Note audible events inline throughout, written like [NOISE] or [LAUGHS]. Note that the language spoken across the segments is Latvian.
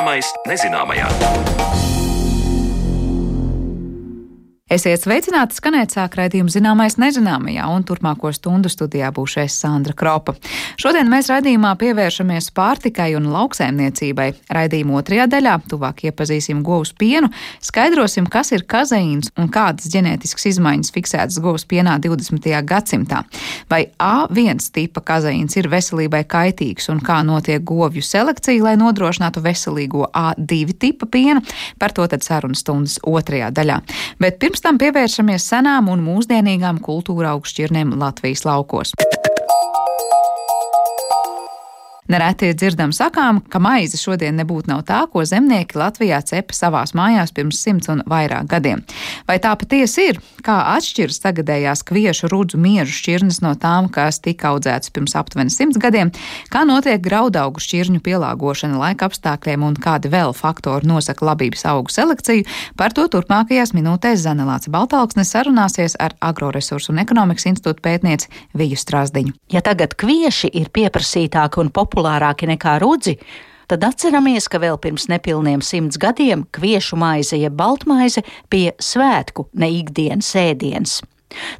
Zināmais nezināmajā. Esiet sveicināti, skanēt sāk raidījumu zināmais nezināmajā, un turpmāko stundu studijā būšu es Sandra Kropa. Šodien mēs raidījumā pievēršamies pārtikai un lauksēmniecībai. Raidījuma otrajā daļā tuvāk iepazīsim govs pienu, skaidrosim, kas ir kazeīns un kādas ģenētiskas izmaiņas fiksētas govs pienā 20. gadsimtā. Vai A1 tipa kazeīns ir veselībai kaitīgs un kā notiek govju selekcija, lai nodrošinātu veselīgo A2 tipa pienu, par to tad sarunas stundas otrajā daļā. Bet pirms Pirms tam pievēršamies senām un mūsdienīgām kultūra augšķirnēm Latvijas laukos. Nereti dzirdam sakām, ka maize šodien nebūtu nav tā, ko zemnieki Latvijā cepa savās mājās pirms simts un vairāk gadiem. Vai tā patiesi ir? Kā atšķiras tagadējās kviešu rudzu miežu šķirnes no tām, kas tika audzētas pirms aptuveni simts gadiem? Kā notiek graudaugu šķirņu pielāgošana laika apstākļiem un kādi vēl faktori nosaka labības augu selekciju? Par to turpmākajās minūtēs Zanelāts Baltāksnes sarunāsies ar Agroresursu un ekonomikas institūta pētnieci Viju Strāzdiņu. Ja tagad kvieši ir pieprasītāki un populārāki, populārāki nekā rudzi, tad atceramies, ka vēl pirms nepilniem simts gadiem kviešu maize jeb baltmaize bija svētku, ne ikdienas ēdiens.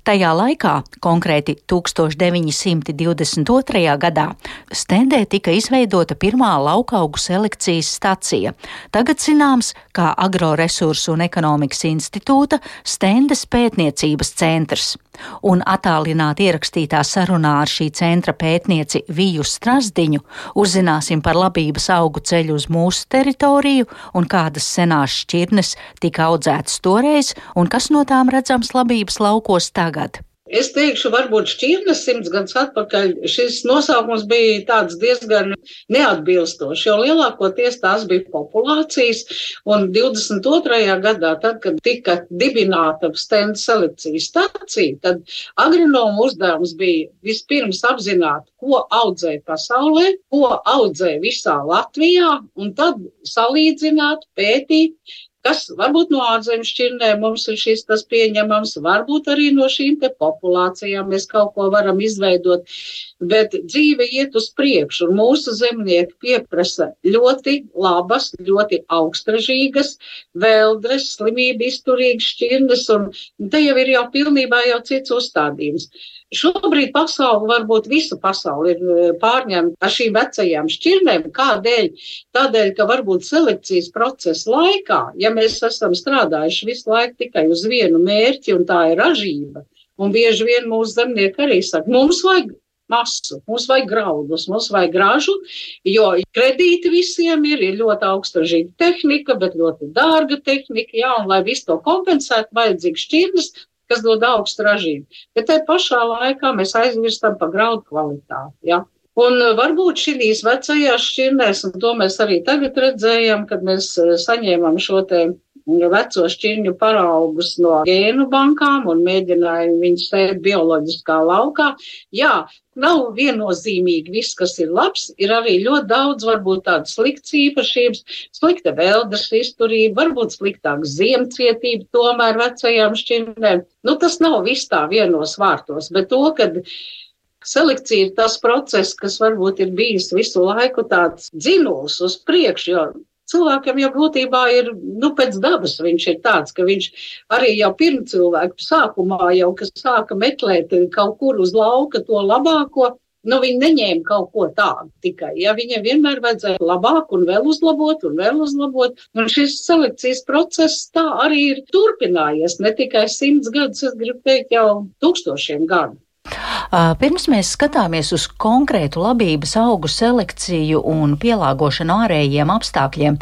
Tajā laikā, konkrēti 1922. gadā, Stendē tika izveidota pirmā laukaugu selekcijas stacija, tagad zināms kā Agroresursu un ekonomikas institūta Stendes pētniecības centrs. Un attālināti ierakstītā sarunā ar šī centra pētnieci Viju Strasdiņu uzzināsim par labības augu ceļu uz mūsu teritoriju un kādas senās šķirnes tika audzētas toreiz un kas no tām redzams labības laukos tagad. Es teikšu, varbūt šķirnes simts gadus atpakaļ šis nosaukums bija tāds diezgan neatbilstošs, jo lielākoties tās bija populācijas. Un 22. gadā, tad, kad tika dibināta stenda selekcijas stacija, tad agronomu uzdevums bija vispirms apzināt, ko audzē pasaulē, ko audzē visā Latvijā, un tad salīdzināt, pētīt, kas varbūt no ārzemju šķirnēm mums ir šis tas pieņemams, varbūt arī no šīm te populācijām mēs kaut ko varam izveidot, bet dzīve iet uz priekšu, un mūsu zemnieki pieprasa ļoti labas, ļoti augstražīgas, veldres, slimību izturīgas šķirnes, un te jau ir jau pilnībā jau cits uzstādījums. Šobrīd pasauli, varbūt visa pasauli ir e, pārņemta ar šīm vecajām šķirnēm. Kādēļ? Tādēļ, ka varbūt selekcijas procesa laikā, ja mēs esam strādājuši visu laiku tikai uz vienu mērķi, un tā ir ražība, un bieži vien mūsu zemnieki arī saka, mums vajag masu, mums vajag graudus, mums vajag gražu, jo kredīti visiem ir, ir ļoti augstažīga tehnika, bet ļoti dārga tehnika, jā, un lai visu to kompensētu, vajadzīgs šķirnes, kas dod augstu ražību. Bet te pašā laikā mēs aizmirstam par graudu kvalitāti. Ja? Un uh, varbūt šīs vecajās šķirnēs, un to mēs arī tagad redzējām, kad mēs uh, saņēmām šo te veco šķirņu paraugus no gēnu bankām un mēģināja viņus sēt bioloģiskā laukā. Jā, nav viennozīmīgi viss, kas ir labs, ir arī ļoti daudz varbūt tādas sliktas īpašības, slikta veldes izturība, varbūt sliktāka ziemcietība tomēr vecajām šķirnēm. Nu, tas nav viss tā vienos vārtos, bet to, kad Selekcija ir tas process, kas varbūt ir bijis visu laiku tāds dzinuls uz priekšu, jo cilvēkam jau būtībā ir, nu, pēc dabas viņš ir tāds, ka viņš arī jau pirms cilvēku sākumā jau, kas sāka meklēt kaut kur uz lauka to labāko, Nu, viņi neņēma kaut ko tādu tikai. Ja, viņiem vienmēr vajadzēja labāk un vēl uzlabot un vēl uzlabot. Un šis selekcijas process tā arī ir turpinājies ne tikai simts gadus, es gribu teikt, jau tūkstošiem gadu. Pirms mēs skatāmies uz konkrētu labības augu selekciju un pielāgošanu ārējiem apstākļiem,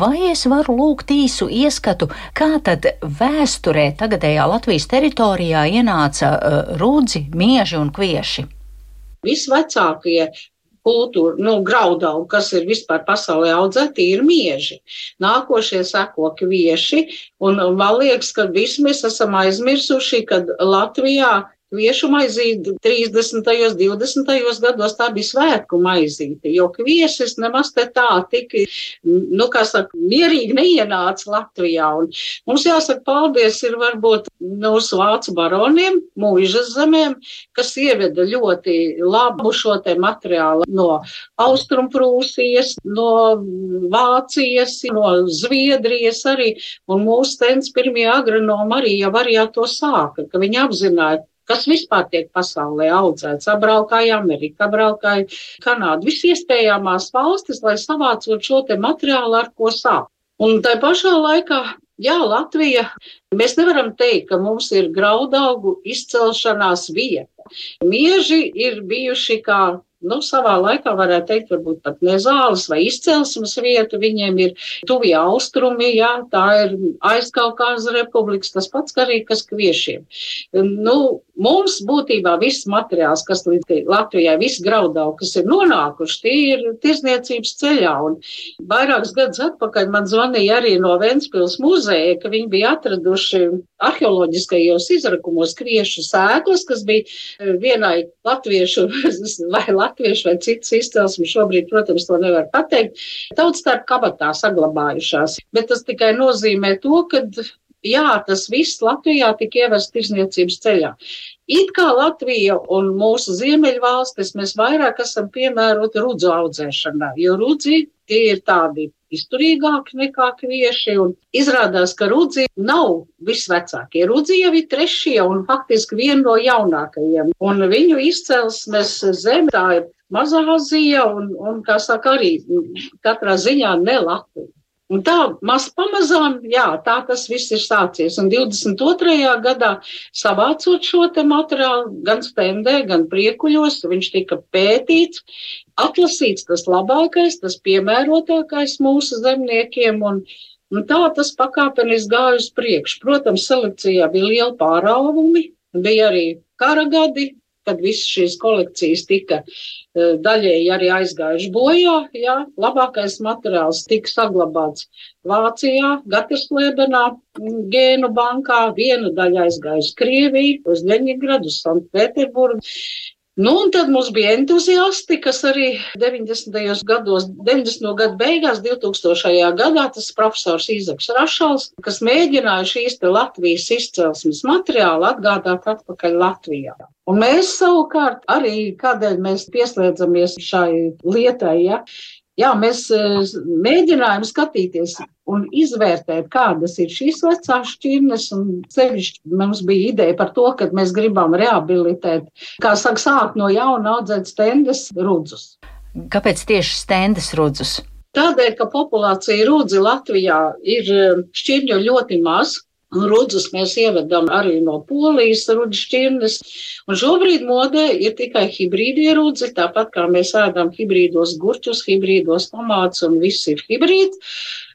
vai es varu lūgt īsu ieskatu, kā tad vēsturē tagadējā Latvijas teritorijā ienāca rūdzi, mieži un kvieši? Visvecākie kultūra, nu, graudaugi, kas ir vispār pasaulē audzēti, ir mieži. Nākošie seko kvieši, un man liekas, ka visi mēs esam aizmirsuši, ka Latvijā Kviešu maizīte 30. un 20. gados tā bija svētku maizīte, jo kviesis nemaz te tā tik, nu, kā saka, mierīgi neienāca Latvijā. Un mums jāsaka paldies ir varbūt mūsu vācu baroniem, mūžas zemēm, kas ieveda ļoti labu šo te materiālu no Austrumprūsijas, no Vācijas, no Zviedrijas arī, un mūsu tens pirmie agronomi arī jau arī to sāka, ka viņi apzināja, kas vispār tiek pasaulē audzēts. Abraukāja Amerika, abraukāja Kanāda, visas iespējamās valstis, lai savācot šo te materiālu, ar ko sākt. Un tai pašā laikā, jā, Latvija, mēs nevaram teikt, ka mums ir graudaugu izcelšanās vieta. Mieži ir bijuši kā nu, savā laikā varētu teikt, varbūt pat ne zāles vai izcelsmes vieta. Viņiem ir tuvie austrumi, jā, tā ir aizkaukāza republikas, tas pats arī kas kviešiem. Nu, mums būtībā viss materiāls, kas līdz Latvijai, viss graudau, kas ir nonākuši, tie ir tirzniecības ceļā. Un vairākus gadus atpakaļ man zvanīja arī no Ventspils muzeja, ka viņi bija atraduši arheoloģiskajos izrakumos kriešu sēklas, kas bija vienai latviešu [LAUGHS] vai latviešu vai citas izcelsmes, šobrīd, protams, to nevar pateikt, tautas starp kabatā saglabājušās. Bet tas tikai nozīmē to, ka jā, tas viss Latvijā tika ievests tirzniecības ceļā. It kā Latvija un mūsu ziemeļvalstis mēs vairāk esam piemēroti rudzu audzēšanā, jo rudzi tie ir tādi izturīgāki nekā kvieši. Izrādās, ka rudzi nav visvecākie. Rudzi jau ir trešie un faktiski viena no jaunākajiem. Un viņu izcelsmes zeme tā ir Mazā Azija un, un kā saka, arī katrā ziņā ne Latvija. Un tā maz pamazām, jā, tā tas viss ir sācies. Un 22. gadā savācot šo te materiālu, gan stendē, gan priekuļos, viņš tika pētīts, atlasīts tas labākais, tas piemērotākais mūsu zemniekiem. Un, un tā tas pakāpeniski gāja uz priekšu. Protams, selekcijā bija liela pārāvumi, bija arī kara gadi, kad visas šīs kolekcijas tika e, daļēji arī aizgājuši bojā. Jā, labākais materiāls tika saglabāts Vācijā, Gaterslēbenā, gēnu bankā, viena daļa aizgājusi Krieviju, uz Leņņģeradu, uz Sanktpēterburgu. Nu, un tad mums bija entuziasti, kas arī 90. gados, 90. gadu beigās, 2000. gadā, tas profesors Īzaks Rašals, kas mēģināja šīs Latvijas izcelsmes materiālu atgādāt atpakaļ Latvijā. Un mēs savukārt arī, kādēļ mēs pieslēdzamies šai lietai, ja, Jā, mēs eh, mēģinājām skatīties un izvērtēt, kādas ir šīs vecās šķirnes. Sevišķi mums bija ideja par to, ka mēs gribam rehabilitēt, kā saka, sākt no jauna audzēt stendes rudzus. Kāpēc tieši stendes rudzus? Tādēļ, ka populācija rudzi Latvijā ir eh, šķirņu ļoti maz, Rudzus mēs ievedam arī no polijas rudzu šķirnes, un šobrīd modē ir tikai hibrīdie rudzi, tāpat kā mēs ēdam hibrīdos gurķus, hibrīdos tomātus un viss ir hibrīds.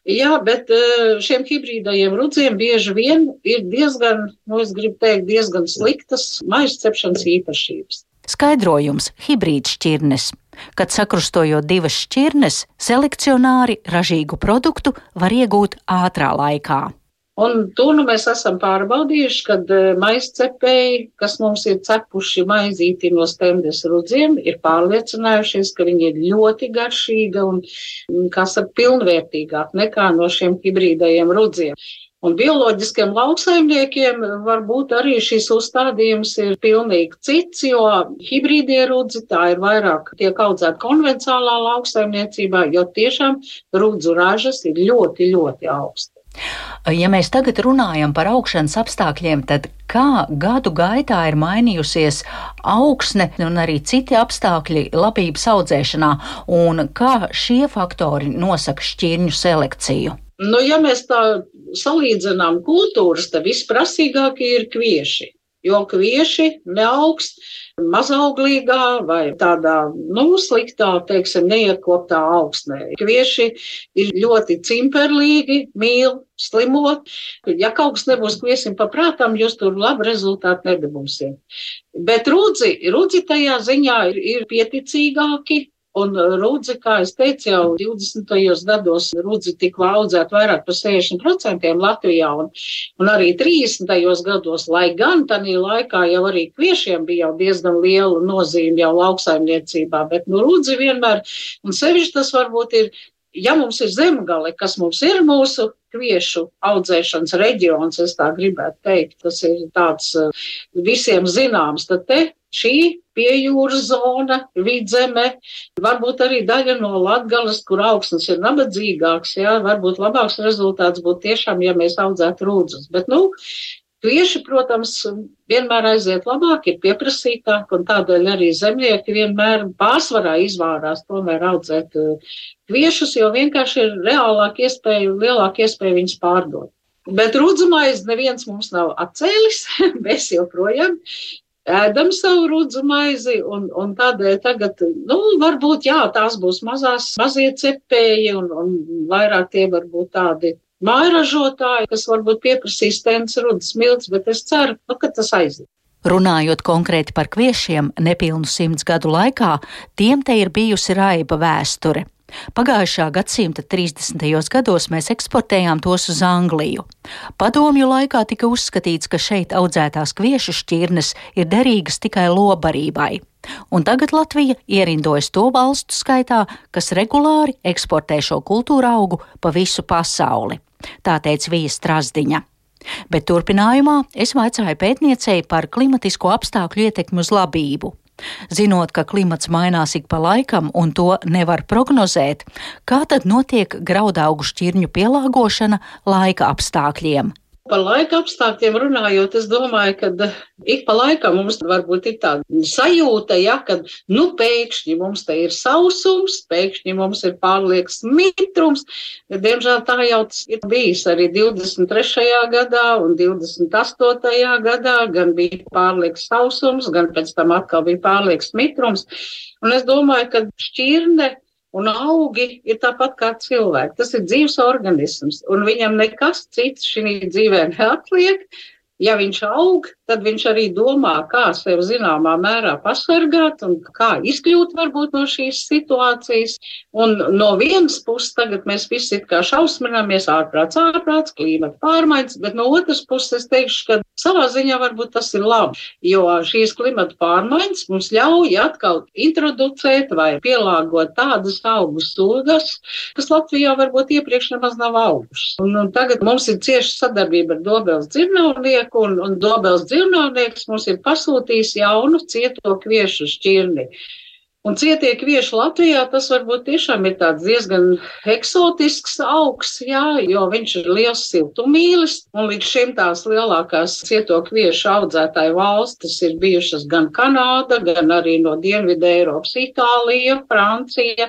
Jā, bet eh, šiem hibrīdajiem rudziem bieži vien ir diezgan, nu es gribu teikt, diezgan sliktas maizcepšanas īpašības. Skaidrojums - hibrīds šķirnes. Kad sakrustojot divas šķirnes, selekcionāri ražīgu produktu var iegūt ātrā laikā. Un to nu mēs esam pārbaudījuši, kad eh, maizcepēji, kas mums ir cepuši maizīti no stendes rudziem, ir pārliecinājušies, ka viņi ir ļoti garšīga un, kā saka, pilnvērtīgāk nekā no šiem hibrīdajiem rudziem. Un bioloģiskiem lauksaimniekiem varbūt arī šis uzstādījums ir pilnīgi cits, jo hibrīdie rudzi tā ir vairāk tiek audzēta konvencionālā lauksaimniecībā, jo tiešām rudzu ražas ir ļoti, ļoti augsts. Ja mēs tagad runājam par augšanas apstākļiem, tad kā gadu gaitā ir mainījusies augsne un arī citi apstākļi labības audzēšanā, un kā šie faktori nosaka šķirņu selekciju? Nu, ja mēs tā salīdzinām kultūras, tad visprasīgākie ir kvieši jo kvieši neaugst mazauglīgā vai tādā, nu, sliktā, teiksim, neiekoptā augsnē. Kvieši ir ļoti cimperlīgi, mīl, slimot. Ja kaut kas nebūs kviesim paprātām, jūs tur labu rezultātu nedabūsiet. Bet rudzi, rudzi tajā ziņā ir, ir pieticīgāki, Un rudzi, kā es teicu, jau 20. gados rudzi tika audzēt vairāk par 60% Latvijā, un, un arī 30. gados, lai gan tādā laikā jau arī kviešiem bija jau diezgan liela nozīme jau lauksaimniecībā, bet nu rudzi vienmēr, un sevišķi tas varbūt ir ja mums ir zemgale, kas mums ir mūsu kviešu audzēšanas reģions, es tā gribētu teikt, tas ir tāds eh, visiem zināms, tad te šī piejūras zona, vidzeme, varbūt arī daļa no Latgales, kur augsnes ir nabadzīgāks, jā, varbūt labāks rezultāts būtu tiešām, ja mēs audzētu rūdzus. Bet, nu, Kvieši, protams, vienmēr aiziet labāk, ir pieprasītāk, un tādēļ arī zemnieki vienmēr pārsvarā izvārās tomēr audzēt eh, kviešus, jo vienkārši ir reālāk iespēja, lielāka iespēja viņus pārdot. Bet rūdzamais neviens mums nav atcēlis, [LAUGHS] mēs joprojām ēdam savu rudzu maizi, un, un tādēļ tagad, nu, varbūt, jā, tās būs mazās, mazie cepēji, un, un vairāk tie varbūt tādi mājražotāji, kas varbūt pieprasīs tens rudas milts, bet es ceru, nu, ka tas aiziet. Runājot konkrēti par kviešiem, nepilnu simts gadu laikā, tiem te ir bijusi raiba vēsture. Pagājušā gadsimta 30. gados mēs eksportējām tos uz Angliju. Padomju laikā tika uzskatīts, ka šeit audzētās kviešu šķirnes ir derīgas tikai lobarībai. Un tagad Latvija ierindojas to valstu skaitā, kas regulāri eksportē šo kultūra augu pa visu pasauli. Tā teica Vija Strasdiņa. Bet turpinājumā es vaicāju pētniecei par klimatisko apstākļu ietekmi uz labību. Zinot, ka klimats mainās ik pa laikam un to nevar prognozēt, kā tad notiek graudaugu šķirņu pielāgošana laika apstākļiem? Par laika apstākļiem runājot, es domāju, ka eh, ik pa laikam mums varbūt ir tāda sajūta, ja, ka nu pēkšņi mums te ir sausums, pēkšņi mums ir pārlieks mitrums. Diemžēl tā jau ir bijis arī 23. gadā un 28. gadā, gan bija pārlieks sausums, gan pēc tam atkal bija pārlieks mitrums. Un es domāju, ka šķirne Un augi ir tāpat kā cilvēki. Tas ir dzīves organisms, un viņam nekas cits šī dzīvē neatliek. Ja viņš aug, tad viņš arī domā, kā sev zināmā mērā pasargāt un kā izkļūt varbūt no šīs situācijas. Un no vienas puses tagad mēs visi kā šausminamies ārprāts, ārprāts, klimata pārmaiņas, bet no otras puses es teikšu, ka savā ziņā varbūt tas ir labi, jo šīs klimata pārmaiņas mums ļauj atkal introducēt vai pielāgot tādas augu sugas, kas Latvijā varbūt iepriekš nemaz nav augušas. Un, un tagad mums ir cieša sadarbība ar Dobels dzirnavnieku un, un Dobels dzīvnieks mums ir pasūtījis jaunu cieto kviešu šķirni. Un cietie kvieši Latvijā tas varbūt tiešām ir tāds diezgan eksotisks augs, jā, jo viņš ir liels siltumīlis, un līdz šim tās lielākās cieto kviešu audzētāju valstis ir bijušas gan Kanāda, gan arī no Dienvidē Eiropas Itālija, Francija.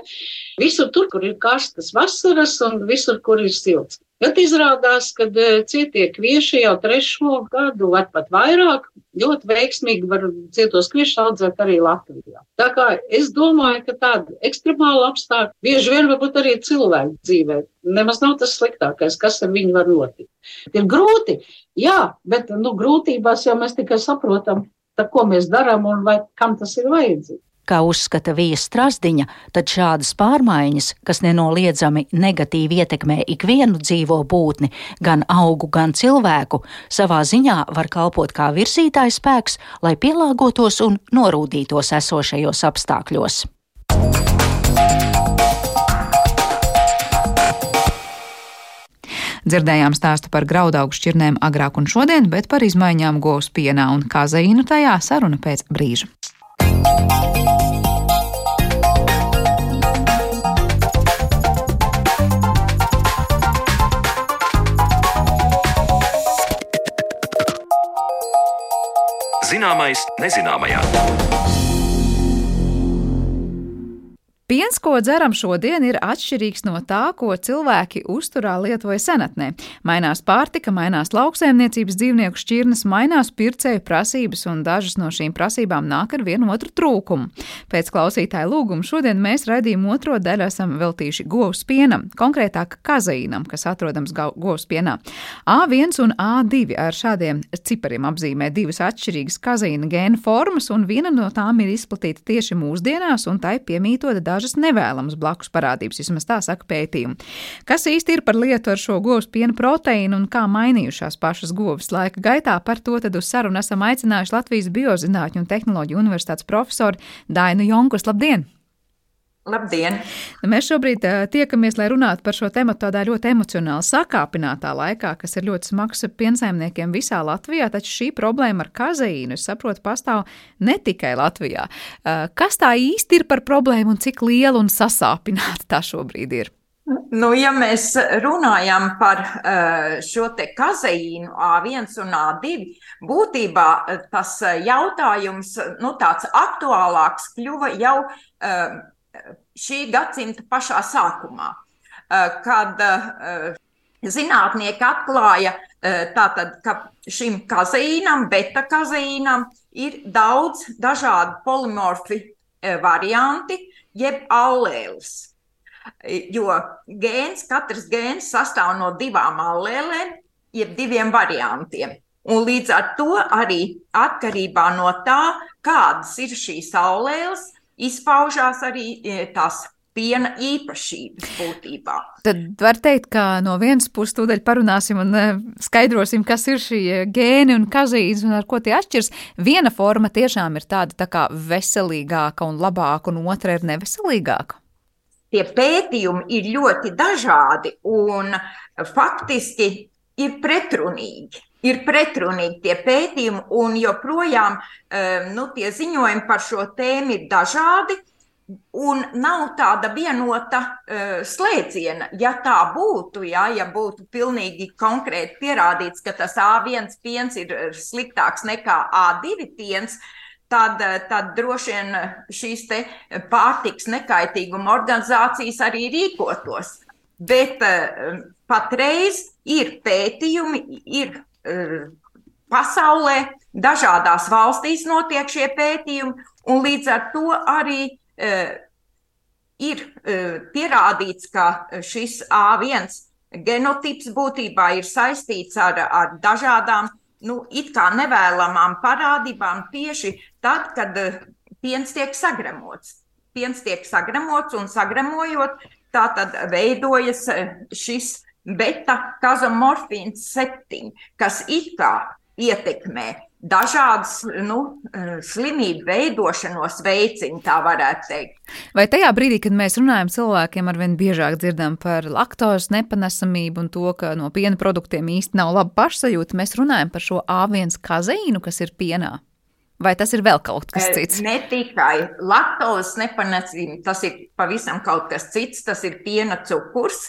Visur tur, kur ir karstas vasaras un visur, kur ir silts. Bet izrādās, ka e, cietie kvieši jau trešo gadu vai pat vairāk ļoti veiksmīgi var cietos kviešus audzēt arī Latvijā. Tā kā es domāju, ka tāda ekstremāla apstākļa bieži vien varbūt arī cilvēku dzīvē nemaz nav tas sliktākais, kas ar viņu var notikt. Ir grūti, jā, bet nu, grūtībās jau mēs tikai saprotam, tā, ko mēs darām un vai, kam tas ir vajadzīgs. Kā uzskata Vija Strasdiņa, tad šādas pārmaiņas, kas nenoliedzami negatīvi ietekmē ikvienu dzīvo būtni, gan augu, gan cilvēku, savā ziņā var kalpot kā virzītājs spēks, lai pielāgotos un norūdītos esošajos apstākļos. Dzirdējām stāstu par graudaugu šķirnēm agrāk un šodien, bet par izmaiņām govs pienā un kazeīnu tajā saruna pēc brīža. Zināmais nezināmajā. Piens ko dzeram šodien, ir atšķirīgs no tā, ko cilvēki uzturā lietoja senatnē. Mainās pārtika, mainās lauksēmniecības dzīvnieku šķirnes, mainās pircēju prasības, un dažas no šīm prasībām nāk ar vienu otru trūkumu. Pēc klausītāja lūguma šodien mēs raidījumu otro daļu esam veltījuši govs pienam, konkrētāk kazeīnam, kas atrodams govs pienā. A1 un A2 ar šādiem cipariem apzīmē divas atšķirīgas kazeīna gēna formas, un viena no tām ir izplatīta tieši mūsdienās, un tai piemītota dažas nevēlamas blakus parādības, vismaz tā saka pētījumi. Kas īsti ir par lietu ar šo govs piena proteīnu un kā mainījušās pašas govs laika gaitā, par to tad uz sarunu esam aicinājuši Latvijas Biozinātņu un tehnoloģiju universitātes profesoru Dainu Jonkus. Labdien! Labdien! Mēs šobrīd tiekamies, lai runātu par šo tēmu tādā ļoti emocionāli sakāpinātā laikā, kas ir ļoti smags piensaimniekiem visā Latvijā, taču šī problēma ar kazeīnu, es saprotu, pastāv ne tikai Latvijā. Kas tā īsti ir par problēmu un cik liela un sasāpināta tā šobrīd ir? Nu, ja mēs runājam par šo te kazeīnu A1 un A2, būtībā tas jautājums, nu, tāds aktuālāks kļuva jau šī gadsimta pašā sākumā, eh, kad eh, zinātnieki atklāja, eh, tātad, ka šim kazeīnam, beta kazeīnam ir daudz dažādu polimorfi varianti, jeb allēles. Jo gēns, katrs gēns sastāv no divām allēlēm, jeb diviem variantiem. Un līdz ar to arī atkarībā no tā, kādas ir šīs allēles, izpaužās arī e, tās piena īpašības būtībā. Tad var teikt, ka no vienas puses tūdaļ parunāsim un e, skaidrosim, kas ir šī gēni un kazīns un ar ko tie atšķirs. Viena forma tiešām ir tāda tā kā veselīgāka un labāka, un otra ir neveselīgāka. Tie pētījumi ir ļoti dažādi un faktiski ir pretrunīgi ir pretrunīgi tie pētījumi, un joprojām eh, nu, tie ziņojumi par šo tēmu ir dažādi. Un nav tāda vienota uh, slēdziena. Ja tā būtu, jā, ja būtu pilnīgi konkrēti pierādīts, ka tas A1 piens ir sliktāks nekā A2 piens, tad, tad droši vien šīs pārtiks nekaitīguma organizācijas arī rīkotos. Bet uh, patreiz ir pētījumi, ir pasaulē, dažādās valstīs notiek šie pētījumi, un līdz ar to arī uh, ir uh, pierādīts, ka šis A1 genotips būtībā ir saistīts ar, ar dažādām, nu, it kā nevēlamām parādībām tieši tad, kad piens tiek sagremots. Piens tiek sagremots un sagremojot, tā tad veidojas šis beta kazomorfīns 7, kas it kā ietekmē dažādas nu, eh, slimību veidošanos veicina, tā varētu teikt. Vai tajā brīdī, kad mēs runājam cilvēkiem, arvien biežāk dzirdam par laktozes nepanesamību un to, ka no piena produktiem īsti nav laba pašsajūta, mēs runājam par šo A1 kazeīnu, kas ir pienā? Vai tas ir vēl kaut kas cits? Ne tikai laktozes nepanesība, tas ir pavisam kaut kas cits. Tas ir piena cukurs,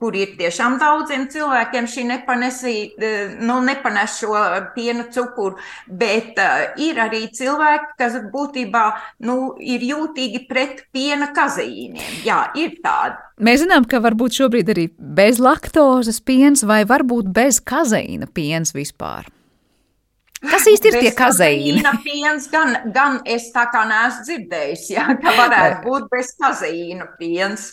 kur ir tiešām daudziem cilvēkiem šī nepanesība, nu, nepanes šo piena cukuru. Bet ir arī cilvēki, kas būtībā nu, ir jūtīgi pret piena kazeīniem. Jā, ir tādi. Mēs zinām, ka varbūt šobrīd arī bez laktozes piens vai varbūt bez kazeīna piens vispār. Kas īsti ir tie kazeīni? Piens, gan, gan es tā kā neesmu dzirdējis, ja, ka varētu būt bez kazeīna piens.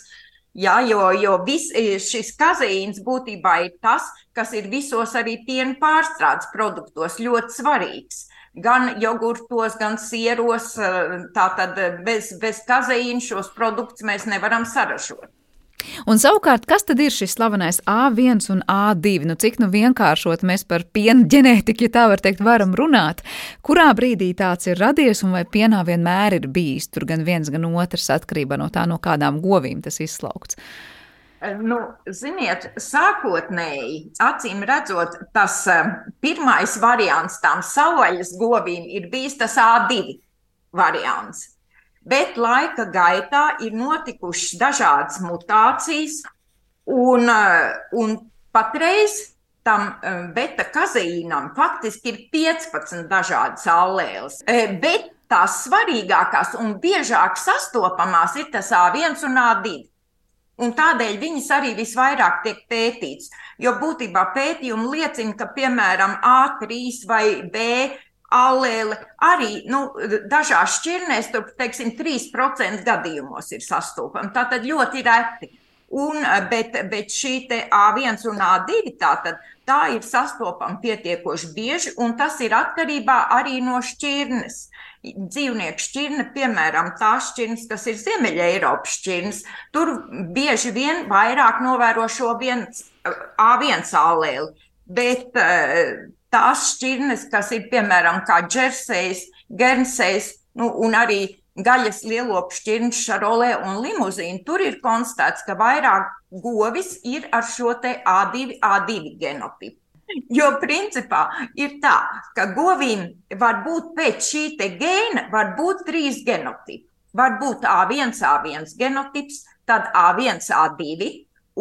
Jā, jo, jo vis, šis kazeīns būtībā ir tas, kas ir visos arī piena pārstrādes produktos ļoti svarīgs. Gan jogurtos, gan sieros, tātad bez, bez kazeīna šos produktus mēs nevaram saražot. Un savukārt, kas tad ir šis slavenais A1 un A2? Nu, cik nu vienkāršot mēs par piena ģenētiku, ja tā var teikt, varam runāt? Kurā brīdī tāds ir radies un vai pienā vienmēr ir bijis tur gan viens, gan otrs atkarībā no tā, no kādām govīm tas izslaukts? Nu, ziniet, sākotnēji, acīm redzot, tas uh, pirmais variants tām savvaļas govīm ir bijis tas A2 variants bet laika gaitā ir notikušas dažādas mutācijas, un, eh, un patreiz tam eh, beta kazeīnam faktiski ir 15 dažādas allēles. Eh, bet tās svarīgākās un biežāk sastopamās ir tas A1 un A2. Un tādēļ viņas arī visvairāk tiek pētītas. Jo būtībā pētījumi liecina, ka piemēram A3 vai B allēle arī nu, dažās šķirnēs, tur, teiksim, 3% gadījumos ir sastopama. Tā tad ļoti reti. Un, bet, bet šī A1 un A2 tātad, tā ir sastopama pietiekoši bieži, un tas ir atkarībā arī no šķirnes. Dzīvnieku šķirne, piemēram, tās šķirnes, kas ir Ziemeļa Eiropas šķirnes, tur bieži vien vairāk novēro šo viens, A1 allēli. Bet tās šķirnes, kas ir piemēram kā džersejs, gensejs, nu, un arī gaļas lielopu šķirnes, šarolē un limuzīnu, tur ir konstatēts, ka vairāk govis ir ar šo te A2, A2 genotipu. Jo principā ir tā, ka govīm var būt pēc šī te gēna, var būt trīs genotipi. Var būt A1, A1 genotips, tad A1, A2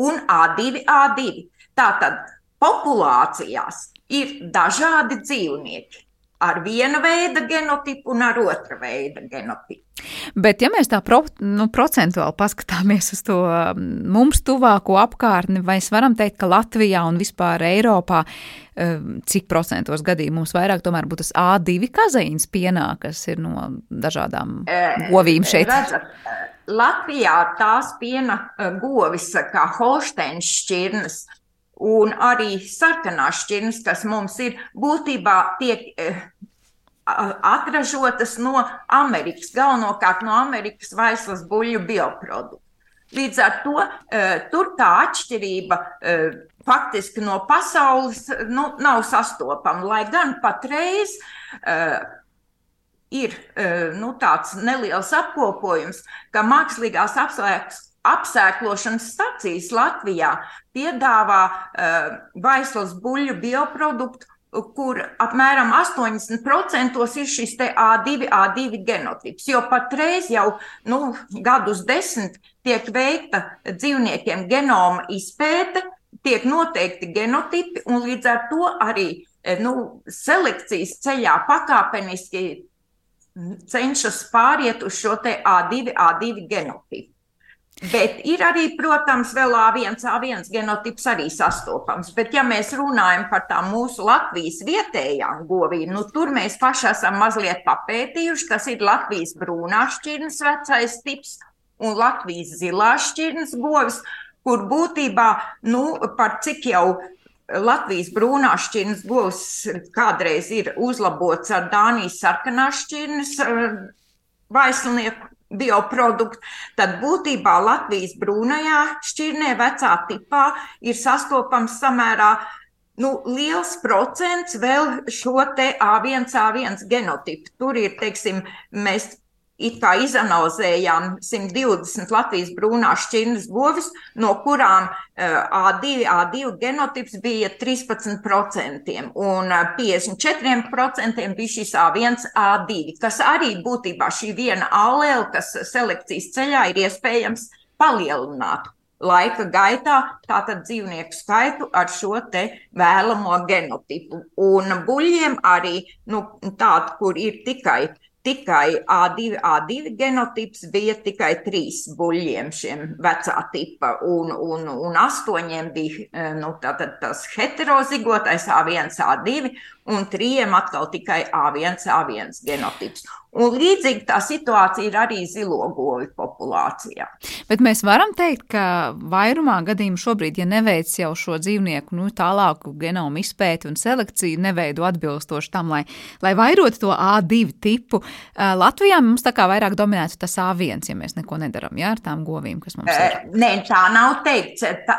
un A2, A2. Tātad populācijās ir dažādi dzīvnieki ar viena veida genotipu un ar otra veida genotipu. Bet, ja mēs tā pro, nu, procentuāli paskatāmies uz to mums tuvāko apkārtni, vai mēs varam teikt, ka Latvijā un vispār Eiropā cik procentos gadījumu mums vairāk tomēr būtu tas A2 kazeīns pienā, kas ir no dažādām govīm šeit? Redzat, Latvijā tās piena govis, kā Holsteins šķirnes, un arī sarkanās šķirnes, kas mums ir, būtībā tiek eh, atražotas no Amerikas, galvenokārt no Amerikas vaislas buļļu bioproduktu. Līdz ar to eh, tur tā atšķirība eh, faktiski no pasaules nu, nav sastopama, lai gan patreiz ir nu, tāds neliels apkopojums, ka mākslīgās apslēgas apsēklošanas stacijas Latvijā piedāvā uh, vaislas buļļu bioproduktu, kur apmēram 80% ir šis A2, A2 genotips. Jo patreiz jau nu, gadus desmit tiek veikta dzīvniekiem genoma izpēte, tiek noteikti genotipi, un līdz ar to arī eh, nu, selekcijas ceļā pakāpeniski cenšas pāriet uz šo A2, A2 genotipu. Bet ir arī, protams, vēl A1, A1 genotips arī sastopams. Bet, ja mēs runājam par tām mūsu Latvijas vietējām govīm, nu, tur mēs paši esam mazliet papētījuši, kas ir Latvijas brūnās šķirnes vecais tips un Latvijas zilās šķirnes govis, kur būtībā, nu, par cik jau Latvijas brūnās šķirnes govs kādreiz ir uzlabots ar Dānijas sarkanās šķirnes eh, vaislnieku bioproduktu, tad būtībā Latvijas brūnajā šķirnē, vecā tipā, ir sastopams samērā nu, liels procents vēl šo te A1, A1 genotipu. Tur ir, teiksim, mēs it kā izanalizējām 120 Latvijas brūnās šķirnes govis, no kurām A2, eh, A2 genotips bija 13%, un 54% eh, bija šis A1, A2, kas arī būtībā šī viena allēle, kas selekcijas ceļā ir iespējams palielināt laika gaitā tātad dzīvnieku skaitu ar šo te vēlamo genotipu. Un buļļiem arī nu, tādu, kur ir tikai uh, tikai A2, A2 genotips bija tikai trīs buļļiem šiem vecā tipa, un, un, un astoņiem bija eh, nu, tātad tas heterozigotais A1, A2, un trījiem atkal tikai A1, A1 genotips. Un līdzīgi tā situācija ir arī zilogovi populācijā. Bet mēs varam teikt, ka vairumā gadījumu šobrīd, ja neveic jau šo dzīvnieku nu, tālāku genomu izpēti un selekciju, neveido atbilstoši tam, lai, lai vairotu to A2 tipu, Latvijā mums tā kā vairāk dominētu tas A1, ja mēs neko nedaram jā, ar tām govīm, kas mums ir. Nē, tā nav teikts. Tā,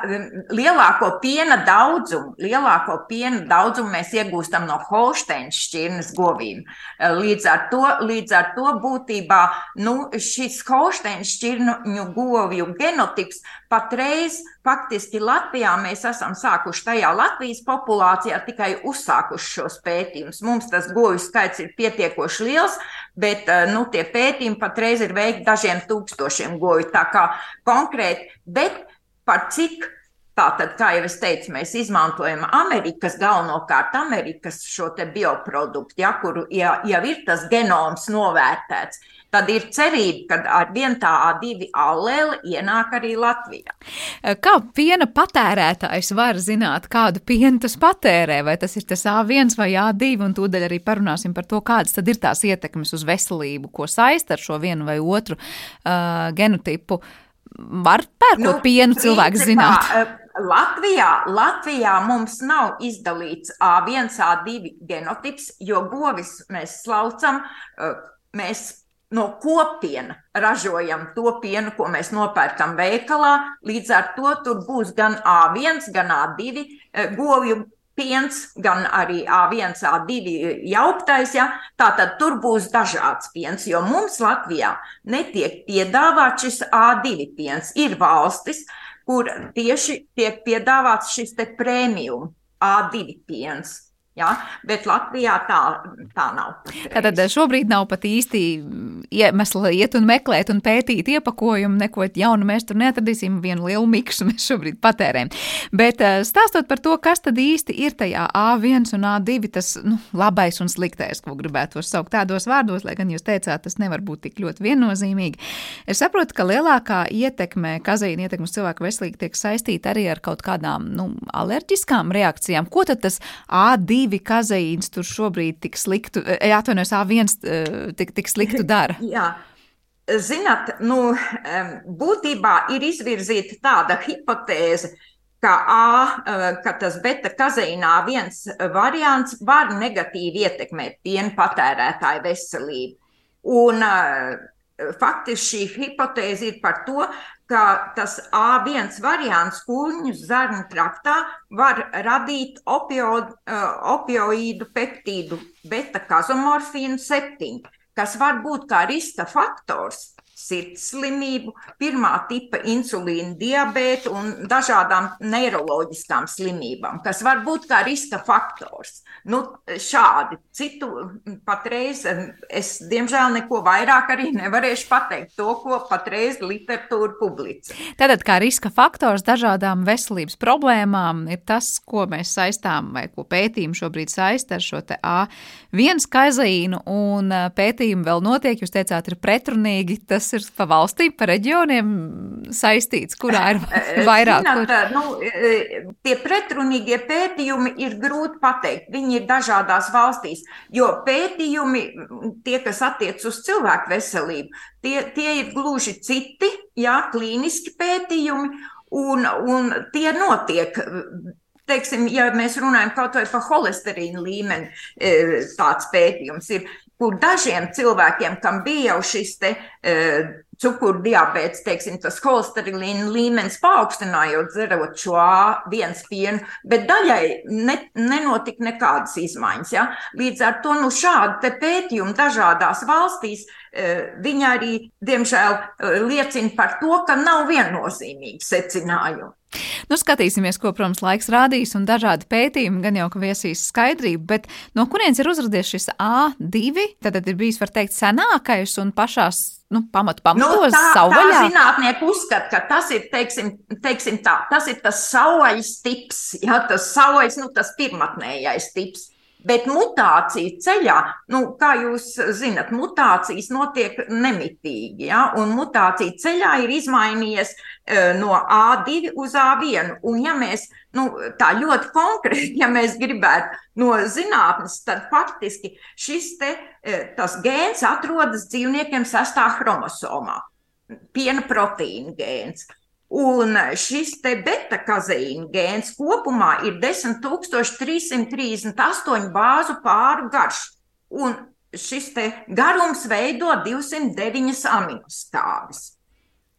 lielāko piena daudzumu, lielāko piena daudzumu mēs iegūstam no Holsteins šķirnes govīm. Līdz ar to, līdz Līdz ar to būtībā nu, šis Holsteins šķirņu govju genotips patreiz faktiski Latvijā mēs esam sākuši tajā Latvijas populācijā tikai uzsākuši šos pētījumus. Mums tas govju skaits ir pietiekoši liels, bet eh, nu, tie pētījumi patreiz ir veikti dažiem tūkstošiem govju. Tā kā konkrēti, bet par cik Tātad, kā jau es teicu, mēs izmantojam Amerikas, galvenokārt Amerikas šo bioproduktu, ja, kur ja, jau ir tas genoms novērtēts. Tad ir cerība, ka ar vien tā A2 allēle ienāk arī Latvijā. Kā piena patērētājs var zināt, kādu pienu tas patērē? Vai tas ir tas A1 vai A2? Un tūdaļ arī parunāsim par to, kādas tad ir tās ietekmes uz veselību, ko saist ar šo vienu vai otru uh, genotipu. Var pērkot nu, pienu cilvēks zināt? Latvijā, Latvijā mums nav izdalīts A1, A2 genotips, jo govis mēs slaucam, mēs no kopiena ražojam to pienu, ko mēs nopērkam veikalā. Līdz ar to tur būs gan A1, gan A2 govju piens, gan arī A1, A2 jauktais. Ja? Tātad tur būs dažāds piens, jo mums Latvijā netiek piedāvāts šis A2 piens. Ir valstis, kur tieši tiek piedāvāts šis prēmijum A2 piens. Ja? Bet Latvijā tā, tā nav. Tātad šobrīd nav pat īsti iemesla iet un meklēt un pētīt iepakojumu. Neko jaunu mēs tur neatradīsim. Vienu lielu miksu mēs šobrīd patērējam. Bet eh, stāstot par to, kas tad īsti ir tajā A1 un A2, tas nu, labais un sliktais, ko gribētu saukt tādos vārdos, lai gan jūs teicāt, tas nevar būt tik ļoti viennozīmīgi. Es saprotu, ka lielākā ietekme, kazeīna ietekme uz cilvēku veselību tiek saistīta arī ar kaut kādām nu, alerģiskām reakcijām. Ko tad tas A2 divi kazeīns tur šobrīd tik sliktu, eh, atvainojos, A1 eh, tik, tik sliktu dara? [LAUGHS] Jā. Zināt, nu, būtībā ir izvirzīta tāda hipotēze, ka, A, eh, ka tas beta kazeīnā viens variants var negatīvi ietekmēt piena patērētāju veselību. Un faktiski šī hipotēze ir par to, ka tas A1 variants kūņu zarnu traktā var radīt opioid, uh, opioīdu peptīdu beta kazomorfīnu 7, kas var būt kā riska faktors sirds slimību, pirmā tipa insulīna diabētu un dažādām neiroloģiskām slimībām, kas var būt kā riska faktors. Nu, šādi citu patreiz es, diemžēl, neko vairāk arī nevarēšu pateikt to, ko patreiz literatūra publicē. Tātad, kā riska faktors dažādām veselības problēmām ir tas, ko mēs saistām vai ko pētījumi šobrīd saista ar šo te A1 kaizīnu un pētījumi vēl notiek, jūs teicāt, ir pretrunīgi. Tas ir pa valstīm, pa reģioniem saistīts, kurā ir vairāk? Zināt, kur... nu, tie pretrunīgie pētījumi ir grūti pateikt. Viņi ir dažādās valstīs, jo pētījumi, tie, kas attiec uz cilvēku veselību, tie, tie ir gluži citi, jā, klīniski pētījumi, un, un tie notiek teiksim, ja mēs runājam kaut vai par holesterīnu līmeni, tāds pētījums ir, kur dažiem cilvēkiem, kam bija jau šis te cukuru diabetes, teiksim, tas holesterīna līmenis paaugstinājot, dzerot šo A1 pienu, bet daļai ne, nenotika nekādas izmaiņas. Ja? Līdz ar to nu, šādi pētījumi dažādās valstīs, uh, viņi arī, diemžēl, uh, liecina par to, ka nav viennozīmīgi secinājumi. Nu, skatīsimies, ko, protams, laiks rādīs, un dažādi pētījumi gan jau ka viesīs skaidrību, bet no kurienes ir uzradies šis A2? Tad, tad ir bijis, var teikt, senākais un pašās nu, pamatu pamatos nu, tā, savvaļā. Tā zinātnieki uzskata, ka tas ir, teiksim, teiksim tā, tas ir tas savvaļas tips, ja, tas savvaļas, nu, tas pirmatnējais tips. Bet mutācija ceļā, nu, kā jūs zinat, mutācijas notiek nemitīgi. Ja? Un mutācija ceļā ir izmainījies uh, no A2 uz A1. Un, ja mēs nu, tā ļoti konkrēti, [LAUGHS] ja mēs gribētu no zinātnes, tad faktiski šis te, uh, gēns atrodas dzīvniekiem sastā chromosomā, piena proteīna gēns. Un šis te beta-kazeīna gēns kopumā ir 10,338 bāzu pāru garš. Un šis garums veido 209 aminostāvis.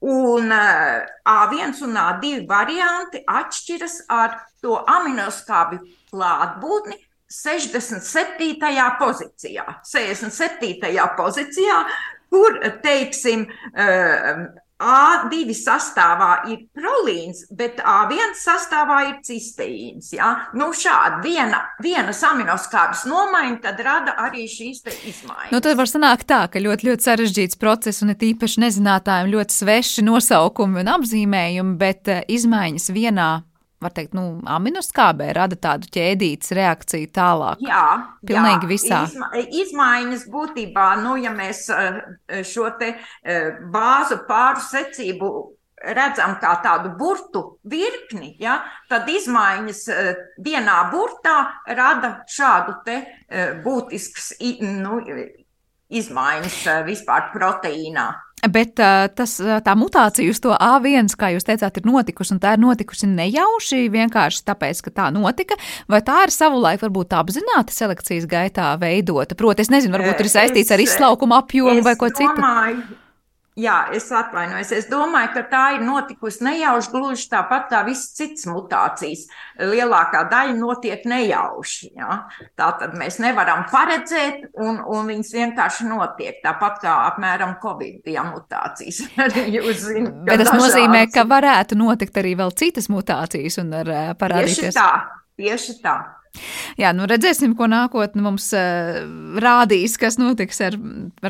Un uh, A1 un A2 varianti atšķiras ar to aminoskābju klātbūtni 67. pozīcijā. 67. pozīcijā, kur, teiksim, A2 sastāvā ir prolīns, bet A1 sastāvā ir cisteīns. Ja? Nu, šādi viena, vienas aminoskābes nomaiņa tad rada arī šīs izmaiņas. Nu, tad var sanākt tā, ka ļoti, ļoti sarežģīts process un ir īpaši nezinātājiem ļoti sveši nosaukumi un apzīmējumi, bet uh, izmaiņas vienā var teikt, nu, aminoskābē rada tādu ķēdītas reakciju tālāk. Jā, pilnīgi jā. visā. Izma, izmaiņas būtībā, nu, ja mēs eh, šo te eh, bāzu pāru secību redzam kā tādu burtu virkni, ja, tad izmaiņas eh, vienā burtā rada šādu te būtisks nu, izmaiņas vispār proteīnā. Bet uh, tas, tā mutācija uz to A1, kā jūs teicāt, ir notikusi, un tā ir notikusi nejauši vienkārši tāpēc, ka tā notika, vai tā ir savulaik varbūt apzināti selekcijas gaitā veidota? Proti, es nezinu, varbūt ir saistīts ar izslaukumu apjomu vai ko domāju, citu. Jā, es atvainojos. Es domāju, ka tā ir notikusi nejauši, gluži tāpat kā visas citas mutācijas. Lielākā daļa notiek nejauši. Ja? Tā tad mēs nevaram paredzēt, un, un viņas vienkārši notiek. Tāpat kā apmēram Covid bija mutācijas. [LAUGHS] zin, Bet tas nozīmē, ka varētu notikt arī vēl citas mutācijas un ar, parādīties. Tieši tā, tieši tā. Jā, nu redzēsim, ko nākotnē mums uh, rādīs, kas notiks ar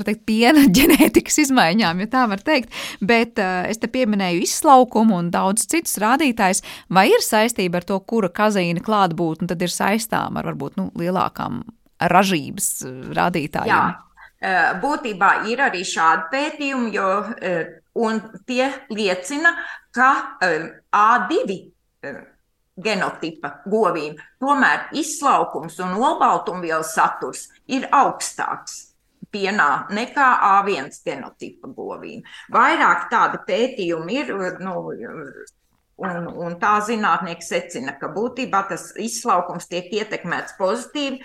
teikt, piena [LAUGHS] ģenētikas izmaiņām, ja tā var teikt. Bet uh, es te pieminēju izslaukumu un daudz citus rādītājus. Vai ir saistība ar to, kura kazeīna klātbūtne tad ir saistām ar varbūt nu, lielākām ražības eh, rādītājiem? Jā. Būtībā ir arī šādi pētījumi, jo tie liecina, ka A2 genotipa govīm, tomēr izslaukums un olbaltumvielu saturs ir augstāks pienā nekā A1 genotipa govīm. Vairāk tādi pētījumi ir, nu, un, un tā zinātnieki secina, ka būtībā tas izslaukums tiek ietekmēts pozitīvi,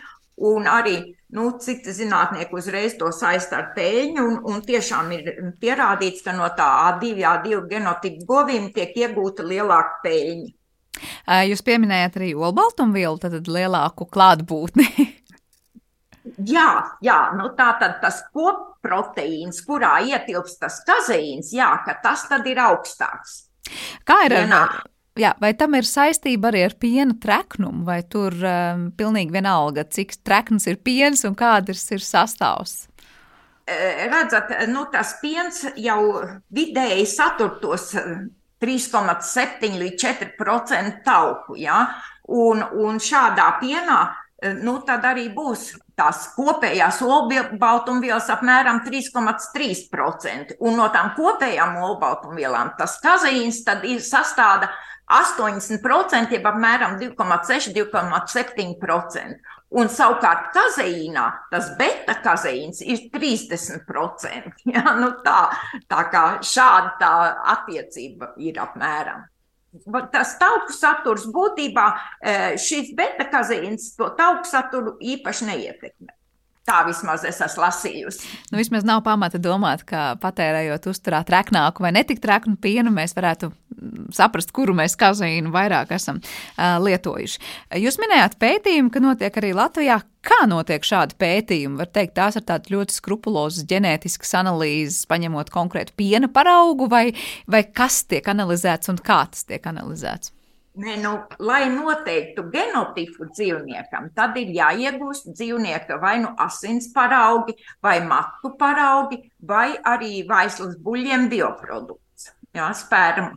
un arī nu, citi zinātnieki uzreiz to saista ar peļņu, un, un tiešām ir pierādīts, ka no tā A2, A2 genotipa govīm tiek iegūta lielāka peļņa. Jūs pieminējat arī olbaltumvielu, tad lielāku klātbūtni. [LAUGHS] jā, jā nu tā tad tas kopproteīns, kurā ietilpst tas kazeīns, jā, ka tas tad ir augstāks. Kā ir ar, jā, vai tam ir saistība arī ar piena treknumu, vai tur um, pilnīgi vienalga, cik trekns ir piens un kāds ir sastāvs? Redzat, nu, tas piens jau vidēji satur tos 3,7 līdz 4% tauku. Ja? Un, un šādā pienā eh, nu, tad arī būs tās kopējās olbaltumvielas apmēram 3,3%. Un no tām kopējām olbaltumvielām tas kazeīns sastāda 80%, jeb apmēram 2,6-2,7%. Un savukārt kazeīnā tas beta kazeīns ir 30%. [LAUGHS] Ja? Nu tā, tā kā šāda tā attiecība ir apmēram. Tas tauku saturs būtībā eh, šis beta kazeīns to tauku saturu īpaši neietekmē. Tā vismaz es esmu lasījusi. Nu, vismaz nav pamata domāt, ka patērējot uzturā treknāku vai netik treknu pienu, mēs varētu saprast, kuru mēs kazeīnu vairāk esam uh, lietojuši. Jūs minējāt pētījumu, ka notiek arī Latvijā. Kā notiek šādi pētījumi? Var teikt, tās ir tādas ļoti skrupulozas ģenētiskas analīzes, paņemot konkrētu piena paraugu, vai, vai kas tiek analizēts un kā tas tiek analizēts? Ne, nu, lai noteiktu genotipu dzīvniekam, tad ir jāiegūst dzīvnieka vai nu asins paraugi, vai matu paraugi, vai arī vaislas buļļiem bioprodukts, jā, sperma.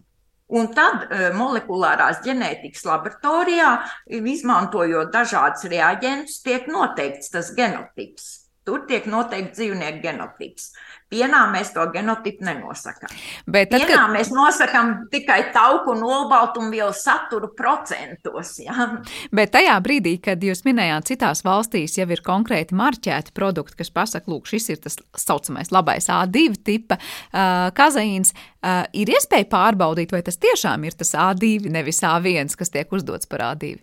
Un tad uh, molekulārās ģenētikas laboratorijā, izmantojot dažādas reaģentus, tiek noteikts tas genotips. Tur tiek noteikts dzīvnieku genotips. Pienā mēs to genotipu nenosakām. Bet tad, Pienā kad... mēs nosakām tikai tauku un olbaltumvielu saturu procentos. Ja? Bet tajā brīdī, kad jūs minējāt, citās valstīs jau ir konkrēti marķēti produkti, kas pasaka, lūk, šis ir tas saucamais labais A2 tipa uh, kazeīns, uh, ir iespēja pārbaudīt, vai tas tiešām ir tas A2, nevis A1, kas tiek uzdots par A2.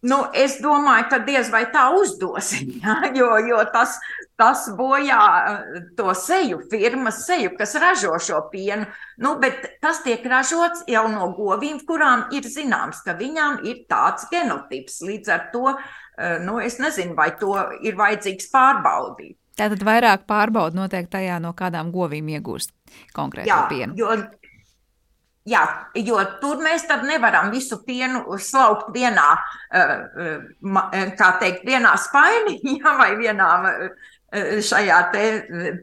Nu, es domāju, ka diez vai tā uzdosim, [LAUGHS] ja? jo, jo tas, tas bojā eh, to seju, firmas seju, kas ražo šo pienu. Nu, bet tas tiek ražots jau no govīm, kurām ir zināms, ka viņām ir tāds genotips. Līdz ar to eh, nu, es nezinu, vai to ir vajadzīgs pārbaudīt. Tātad vairāk pārbaudu notiek tajā, no kādām govīm iegūst konkrēti pienu. Jo, Jā, jo tur mēs nevaram visu pienu slaukt vienā, eh, eh, kā teikt, vienā spainī [LAUGHS] ja, vai vienā eh, šajā te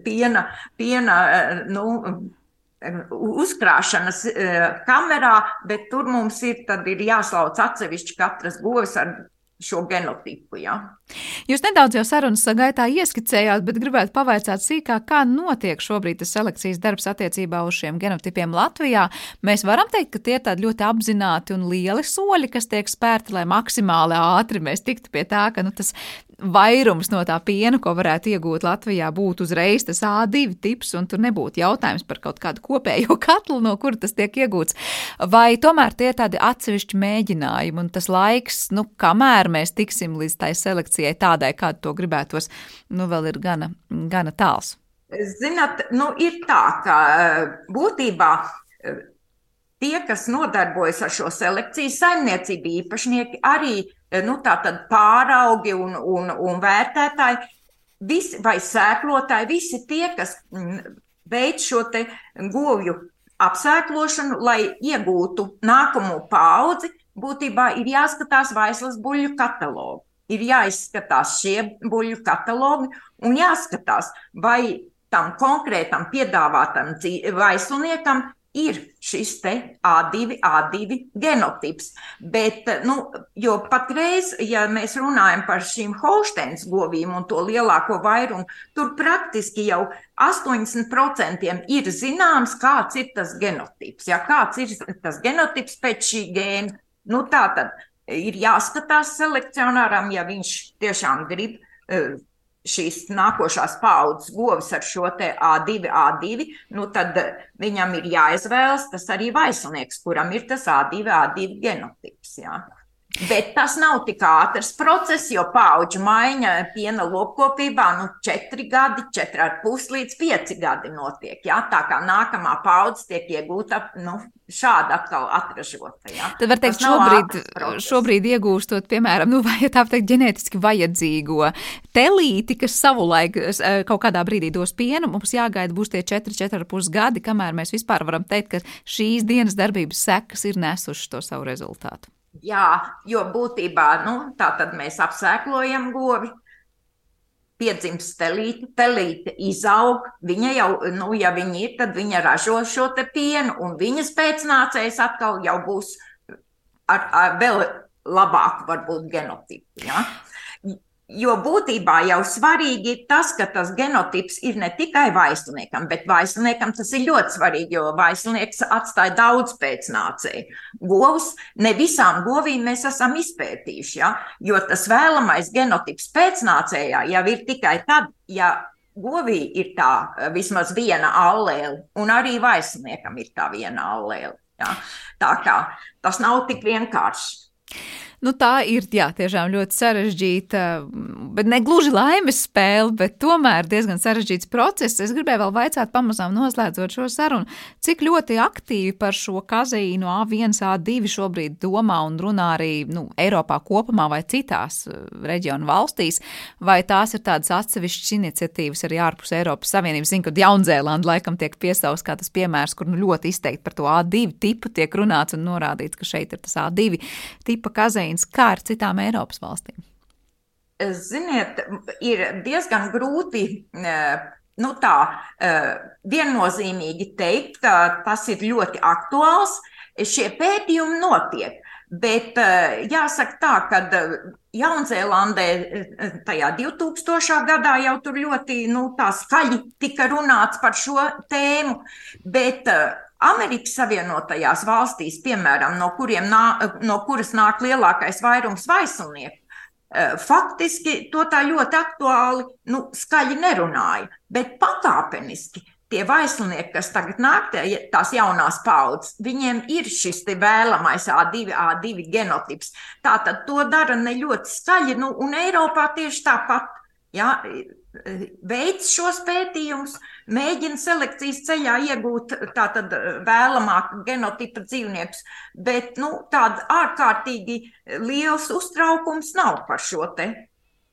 piena, piena nu, uzkrāšanas kamerā, bet tur mums ir, ir jāslauc atsevišķi katras govis ar šo genotipu. Ja? Jūs nedaudz jau sarunas gaitā ieskicējāt, bet gribētu pavaicāt sīkāk, kā notiek šobrīd tas selekcijas darbs attiecībā uz šiem genotipiem Latvijā. Mēs varam teikt, ka tie ir tādi ļoti apzināti un lieli soļi, kas tiek spērti, lai maksimāli ātri mēs tiktu pie tā, ka nu, tas vairums no tā piena, ko varētu iegūt Latvijā, būtu uzreiz tas A2 tips, un tur nebūtu jautājums par kaut kādu kopējo [LAUGHS] katlu, no kura tas tiek iegūts. Vai tomēr tie ir tādi atsevišķi mēģinājumi, un tas laiks, nu, kamēr mēs tiksim līdz tai selekcijai tādai, kādu to gribētos, nu, vēl ir gana, gana tāls. Zināt, nu, ir tā, ka būtībā tie, kas nodarbojas ar šo selekciju, saimniecību īpašnieki arī Eh, nu, pāraugi un, un, un vērtētāji, visi, vai sēklotāji, visi tie, kas mm, veic šo govju apsēklošanu, lai iegūtu nākamo paudzi, būtībā ir jāskatās vaislas buļļu katalogu. Ir jāizskatās šie buļļu katalogi un jāskatās, vai tam konkrētam piedāvātam vaislniekam ir šis A2, A2 genotips. Bet, nu, jo patreiz, ja mēs runājam par šīm Holsteins govīm un to lielāko vairumu, tur praktiski jau 80% ir zināms, kāds ir tas genotips. Ja, kāds ir tas genotips pēc šī gēna? Nu, tā tad ir jāskatās selekcionāram, ja viņš tiešām grib uh, šīs nākošās paudzes govis ar šo A2, A2, nu tad viņam ir jāizvēlas tas arī vaislnieks, kuram ir tas A2, A2 genotips. Jā. Bet tas nav tik ātrs process, jo paudžu maiņa piena lopkopībā nu, 4 gadi, 4,5 līdz 5 gadi notiek. Jā? Tā kā nākamā paudze tiek iegūta nu, šādi atkal atražota. Ja? Tad var teikt, šobrīd, šobrīd iegūstot, piemēram, nu, [LAUGHS] vai tā teikt, ģenētiski vajadzīgo telīti, kas savulaik eh, kaut kādā brīdī dos pienu, mums jāgaida būs tie 4, 4,5 gadi, kamēr mēs vispār varam teikt, ka šīs dienas darbības sekas ir nesušas to savu rezultātu. Jā, jo būtībā nu, tā tad mēs apsēklojam govi, piedzimst telīte, telīte izaug, viņa jau, nu, ja viņa ir, tad viņa ražo šo te pienu, un viņas pēcnācējs atkal jau būs ar, ar vēl labāku varbūt genotipu. Ja? Jo būtībā jau svarīgi ir tas, ka tas genotips ir ne tikai vaislniekam, bet vaislniekam tas ir ļoti svarīgi, jo vaislnieks atstāja daudz pēcnācēju. Govs ne visām govīm mēs esam izpētījuši, ja? jo tas vēlamais genotips pēcnācējā jau ir tikai tad, ja govī ir tā vismaz viena allēle, un arī vaislniekam ir tā viena allēle. Ja? Tā kā tas nav tik vienkārši. Nu, tā ir jā, tiešām ļoti sarežģīta, bet ne gluži laimes spēle, bet tomēr diezgan sarežģīts process. Es gribēju vēl vaicāt, pamazām noslēdzot šo sarunu, cik ļoti aktīvi par šo kazeīnu A1, A2 šobrīd domā un runā arī nu, Eiropā kopumā vai citās eh, reģionu valstīs, vai tās ir tādas atsevišķas iniciatīvas arī ārpus Eiropas Savienības. Zinu, ka Jaunzēlanda laikam tiek piesaus kā tas piemērs, kur nu, ļoti izteikti par to A2 tipu tiek runāts un norādīts, ka šeit ir tas A2 tipa kazeīns proteīns, kā ar citām Eiropas valstīm? Ziniet, ir diezgan grūti nu tā, viennozīmīgi teikt, ka tas ir ļoti aktuāls. Šie pētījumi notiek. Bet jāsaka tā, ka Jaunzēlandē tajā 2000. gadā jau tur ļoti nu, skaļi tika runāts par šo tēmu, bet Amerikas Savienotajās valstīs, piemēram, no, nā, no kuras nāk lielākais vairums vaislnieku, eh, faktiski to tā ļoti aktuāli, nu, skaļi nerunāja, bet pakāpeniski tie vaislnieki, kas tagad nāk, tās jaunās paudzes, viņiem ir šis vēlamais A2, A2 genotips. Tātad to dara ne ļoti skaļi, nu, un Eiropā tieši tāpat. Ja, veids šos pētījumus, mēģina selekcijas ceļā iegūt tātad vēlamāk genotipa dzīvniekus, bet nu, tāds ārkārtīgi liels uztraukums nav par šo te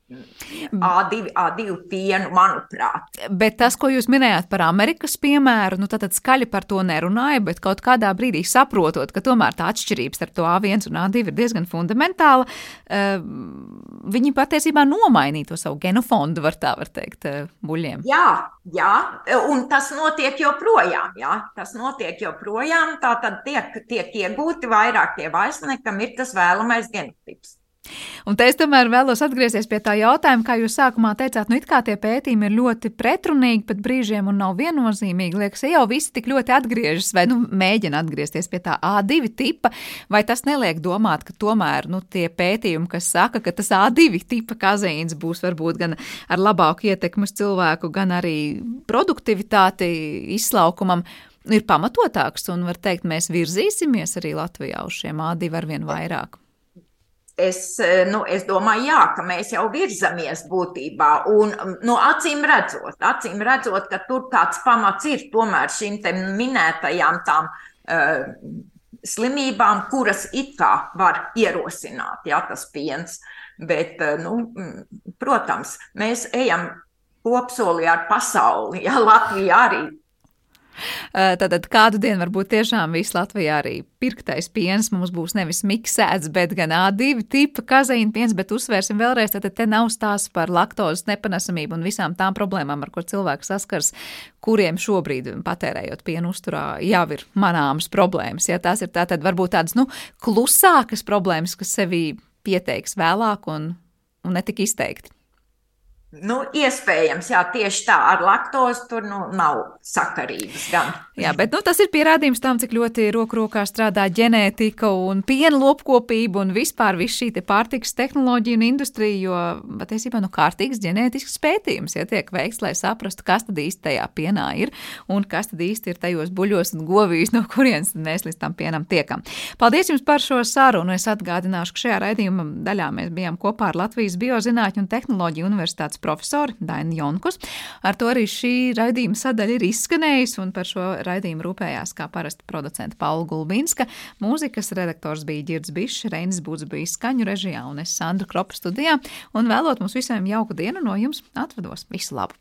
A2, A2 pienu, manuprāt. Bet tas, ko jūs minējāt par Amerikas piemēru, nu tad skaļi par to nerunāja, bet kaut kādā brīdī saprotot, ka tomēr tā atšķirība starp to A1 un A2 ir diezgan fundamentāla, eh, viņi patiesībā nomainīja to savu genofondu, var tā var teikt, eh, buļļiem. Jā, jā, un tas notiek joprojām, jā, tas notiek joprojām, tā tad tiek, tiek iegūti vairāk tie vaisnieki, kam ir tas vēlamais genotips. Un te es tomēr vēlos atgriezties pie tā jautājuma, kā jūs sākumā teicāt, nu it kā tie pētījumi ir ļoti pretrunīgi pat brīžiem un nav viennozīmīgi. Liekas, ja jau visi tik ļoti atgriežas vai nu, mēģina atgriezties pie tā A2 tipa, vai tas neliek domāt, ka tomēr nu, tie pētījumi, kas saka, ka tas A2 tipa kazīns būs varbūt gan ar labāku ietekmi uz cilvēku, gan arī produktivitāti izslaukumam, ir pamatotāks un var teikt, mēs virzīsimies arī Latvijā uz šiem A2 arvien vairāk. Es, eh, nu, es domāju, jā, ka mēs jau virzamies būtībā. Un, nu, acīm redzot, acīm redzot, ka tur tāds pamats ir tomēr šīm minētajām tām uh, slimībām, kuras it kā var ierosināt, ja tas piens. Bet, uh, nu, protams, mēs ejam kopsolī ar pasauli. Ja Latvija arī [LAUGHS] Tātad kādu dienu varbūt tiešām viss Latvijā arī pirktais piens mums būs nevis miksēts, bet gan A2 tipa kazeīna piens, bet uzsvērsim vēlreiz, tātad te nav stāsts par laktozes nepanesamību un visām tām problēmām, ar ko cilvēks saskars, kuriem šobrīd patērējot pienu uzturā jau ir manāmas problēmas. Ja tās ir tātad varbūt tādas, nu, klusākas problēmas, kas sevī pieteiks vēlāk un, un netik izteikti. Nu, iespējams, jā, tieši tā ar laktozi tur nu, nav sakarības. Gan. Jā, bet nu, tas ir pierādījums tam, cik ļoti roku rokā strādā ģenētika un piena lopkopība un vispār viss šī pārtikas tehnoloģija un industrija, jo patiesībā nu, kārtīgs ģenētisks pētījums ja tiek veikts, lai saprastu, kas tad īsti tajā pienā ir un kas tad īsti ir tajos buļļos un govīs, no kurienes mēs līdz tam pienam tiekam. Paldies jums par šo sarunu. Es atgādināšu, ka šajā raidījuma daļā mēs bijām kopā ar Latvijas Biozinātņu un tehnoloģiju universitātes profesori Dainu Jonkus. Ar to arī šī raidījuma sadaļa ir izskanējusi, un par šo raidījumu rūpējās kā parasti producenta Paula Gulbinska. Mūzikas redaktors bija Girds Bišs, Reinis Būds bija skaņu režijā un es Sandra Kropa studijā, un vēlot mums visiem jauku dienu no jums atvados. Visu labu!